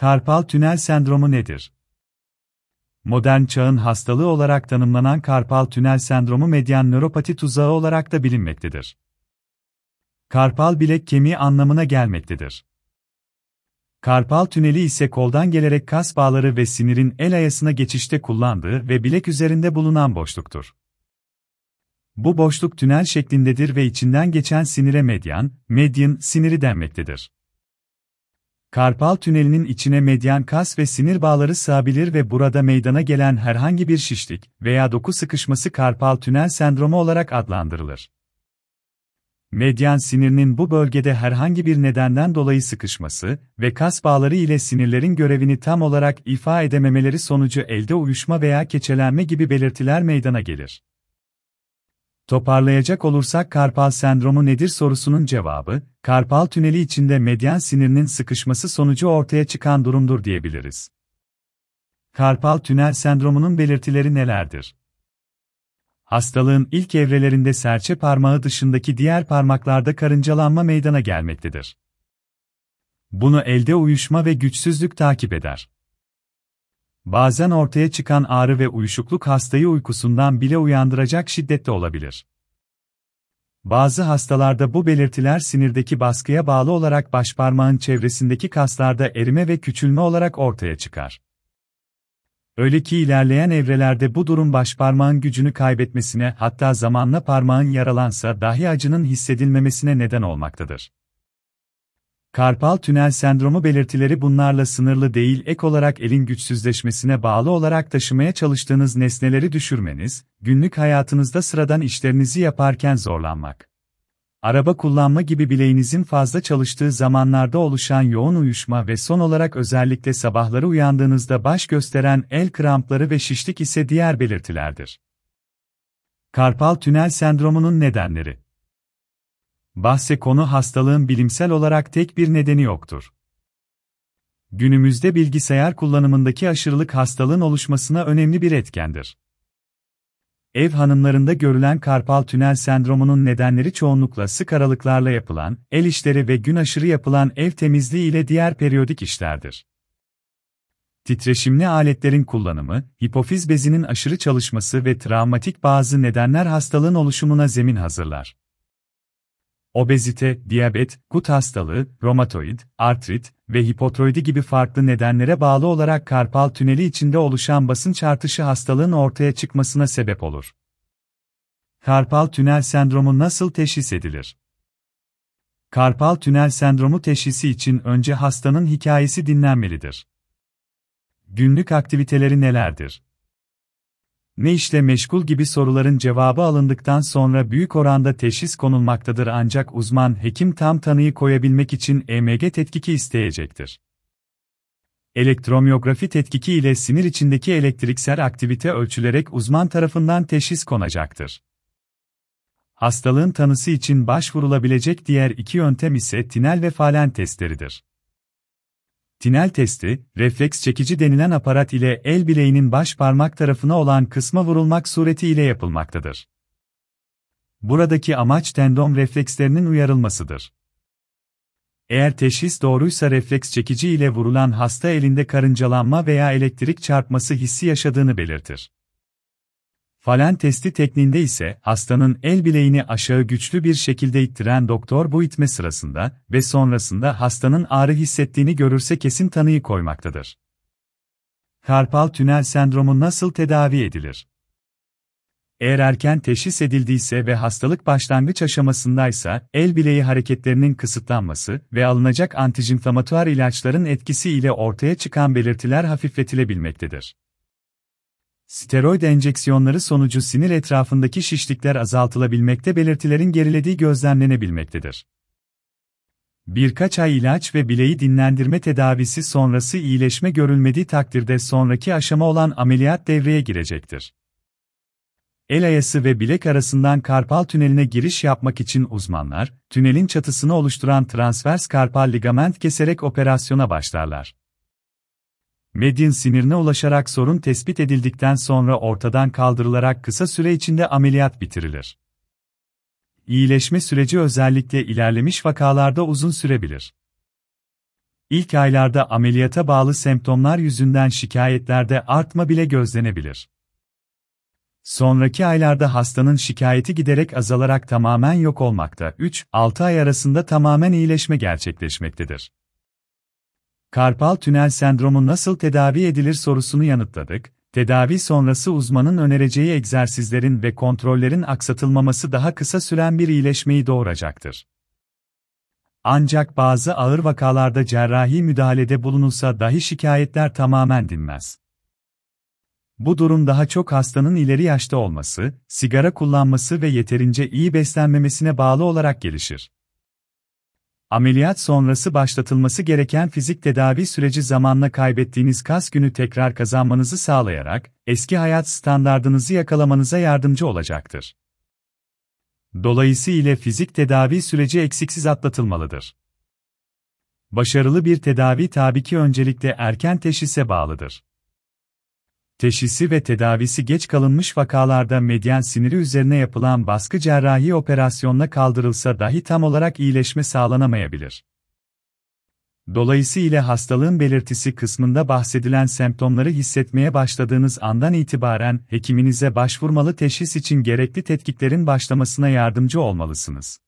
Karpal tünel sendromu nedir? Modern çağın hastalığı olarak tanımlanan karpal tünel sendromu medyan nöropati tuzağı olarak da bilinmektedir. Karpal bilek kemiği anlamına gelmektedir. Karpal tüneli ise koldan gelerek kas bağları ve sinirin el ayasına geçişte kullandığı ve bilek üzerinde bulunan boşluktur. Bu boşluk tünel şeklindedir ve içinden geçen sinire medyan, median siniri denmektedir. Karpal tünelinin içine medyan kas ve sinir bağları sığabilir ve burada meydana gelen herhangi bir şişlik veya doku sıkışması karpal tünel sendromu olarak adlandırılır. Medyan sinirinin bu bölgede herhangi bir nedenden dolayı sıkışması ve kas bağları ile sinirlerin görevini tam olarak ifa edememeleri sonucu elde uyuşma veya keçelenme gibi belirtiler meydana gelir. Toparlayacak olursak karpal sendromu nedir sorusunun cevabı, karpal tüneli içinde medyan sinirinin sıkışması sonucu ortaya çıkan durumdur diyebiliriz. Karpal tünel sendromunun belirtileri nelerdir? Hastalığın ilk evrelerinde serçe parmağı dışındaki diğer parmaklarda karıncalanma meydana gelmektedir. Bunu elde uyuşma ve güçsüzlük takip eder. Bazen ortaya çıkan ağrı ve uyuşukluk hastayı uykusundan bile uyandıracak şiddette olabilir. Bazı hastalarda bu belirtiler sinirdeki baskıya bağlı olarak başparmağın çevresindeki kaslarda erime ve küçülme olarak ortaya çıkar. Öyle ki ilerleyen evrelerde bu durum başparmağın gücünü kaybetmesine hatta zamanla parmağın yaralansa dahi acının hissedilmemesine neden olmaktadır. Karpal tünel sendromu belirtileri bunlarla sınırlı değil ek olarak elin güçsüzleşmesine bağlı olarak taşımaya çalıştığınız nesneleri düşürmeniz, günlük hayatınızda sıradan işlerinizi yaparken zorlanmak. Araba kullanma gibi bileğinizin fazla çalıştığı zamanlarda oluşan yoğun uyuşma ve son olarak özellikle sabahları uyandığınızda baş gösteren el krampları ve şişlik ise diğer belirtilerdir. Karpal tünel sendromunun nedenleri Bahse konu hastalığın bilimsel olarak tek bir nedeni yoktur. Günümüzde bilgisayar kullanımındaki aşırılık hastalığın oluşmasına önemli bir etkendir. Ev hanımlarında görülen karpal tünel sendromunun nedenleri çoğunlukla sık aralıklarla yapılan, el işleri ve gün aşırı yapılan ev temizliği ile diğer periyodik işlerdir. Titreşimli aletlerin kullanımı, hipofiz bezinin aşırı çalışması ve travmatik bazı nedenler hastalığın oluşumuna zemin hazırlar. Obezite, diyabet, gut hastalığı, romatoid, artrit ve hipotiroidi gibi farklı nedenlere bağlı olarak karpal tüneli içinde oluşan basınç artışı hastalığın ortaya çıkmasına sebep olur. Karpal tünel sendromu nasıl teşhis edilir? Karpal tünel sendromu teşhisi için önce hastanın hikayesi dinlenmelidir. Günlük aktiviteleri nelerdir? Ne işle meşgul gibi soruların cevabı alındıktan sonra büyük oranda teşhis konulmaktadır ancak uzman hekim tam tanıyı koyabilmek için EMG tetkiki isteyecektir. Elektromyografi tetkiki ile sinir içindeki elektriksel aktivite ölçülerek uzman tarafından teşhis konacaktır. Hastalığın tanısı için başvurulabilecek diğer iki yöntem ise tinel ve falen testleridir. Tinel testi, refleks çekici denilen aparat ile el bileğinin baş parmak tarafına olan kısma vurulmak suretiyle yapılmaktadır. Buradaki amaç tendon reflekslerinin uyarılmasıdır. Eğer teşhis doğruysa refleks çekici ile vurulan hasta elinde karıncalanma veya elektrik çarpması hissi yaşadığını belirtir. Falen testi tekniğinde ise hastanın el bileğini aşağı güçlü bir şekilde ittiren doktor bu itme sırasında ve sonrasında hastanın ağrı hissettiğini görürse kesin tanıyı koymaktadır. Karpal tünel sendromu nasıl tedavi edilir? Eğer erken teşhis edildiyse ve hastalık başlangıç aşamasındaysa, el bileği hareketlerinin kısıtlanması ve alınacak antijinflamatuar ilaçların etkisi ile ortaya çıkan belirtiler hafifletilebilmektedir. Steroid enjeksiyonları sonucu sinir etrafındaki şişlikler azaltılabilmekte belirtilerin gerilediği gözlemlenebilmektedir. Birkaç ay ilaç ve bileği dinlendirme tedavisi sonrası iyileşme görülmediği takdirde sonraki aşama olan ameliyat devreye girecektir. El ayası ve bilek arasından karpal tüneline giriş yapmak için uzmanlar, tünelin çatısını oluşturan transvers karpal ligament keserek operasyona başlarlar. Medin sinirine ulaşarak sorun tespit edildikten sonra ortadan kaldırılarak kısa süre içinde ameliyat bitirilir. İyileşme süreci özellikle ilerlemiş vakalarda uzun sürebilir. İlk aylarda ameliyata bağlı semptomlar yüzünden şikayetlerde artma bile gözlenebilir. Sonraki aylarda hastanın şikayeti giderek azalarak tamamen yok olmakta, 3-6 ay arasında tamamen iyileşme gerçekleşmektedir. Karpal tünel sendromu nasıl tedavi edilir sorusunu yanıtladık. Tedavi sonrası uzmanın önereceği egzersizlerin ve kontrollerin aksatılmaması daha kısa süren bir iyileşmeyi doğuracaktır. Ancak bazı ağır vakalarda cerrahi müdahalede bulunulsa dahi şikayetler tamamen dinmez. Bu durum daha çok hastanın ileri yaşta olması, sigara kullanması ve yeterince iyi beslenmemesine bağlı olarak gelişir. Ameliyat sonrası başlatılması gereken fizik tedavi süreci zamanla kaybettiğiniz kas günü tekrar kazanmanızı sağlayarak, eski hayat standardınızı yakalamanıza yardımcı olacaktır. Dolayısıyla fizik tedavi süreci eksiksiz atlatılmalıdır. Başarılı bir tedavi tabii ki öncelikle erken teşhise bağlıdır. Teşhisi ve tedavisi geç kalınmış vakalarda medyan siniri üzerine yapılan baskı cerrahi operasyonla kaldırılsa dahi tam olarak iyileşme sağlanamayabilir. Dolayısıyla hastalığın belirtisi kısmında bahsedilen semptomları hissetmeye başladığınız andan itibaren hekiminize başvurmalı teşhis için gerekli tetkiklerin başlamasına yardımcı olmalısınız.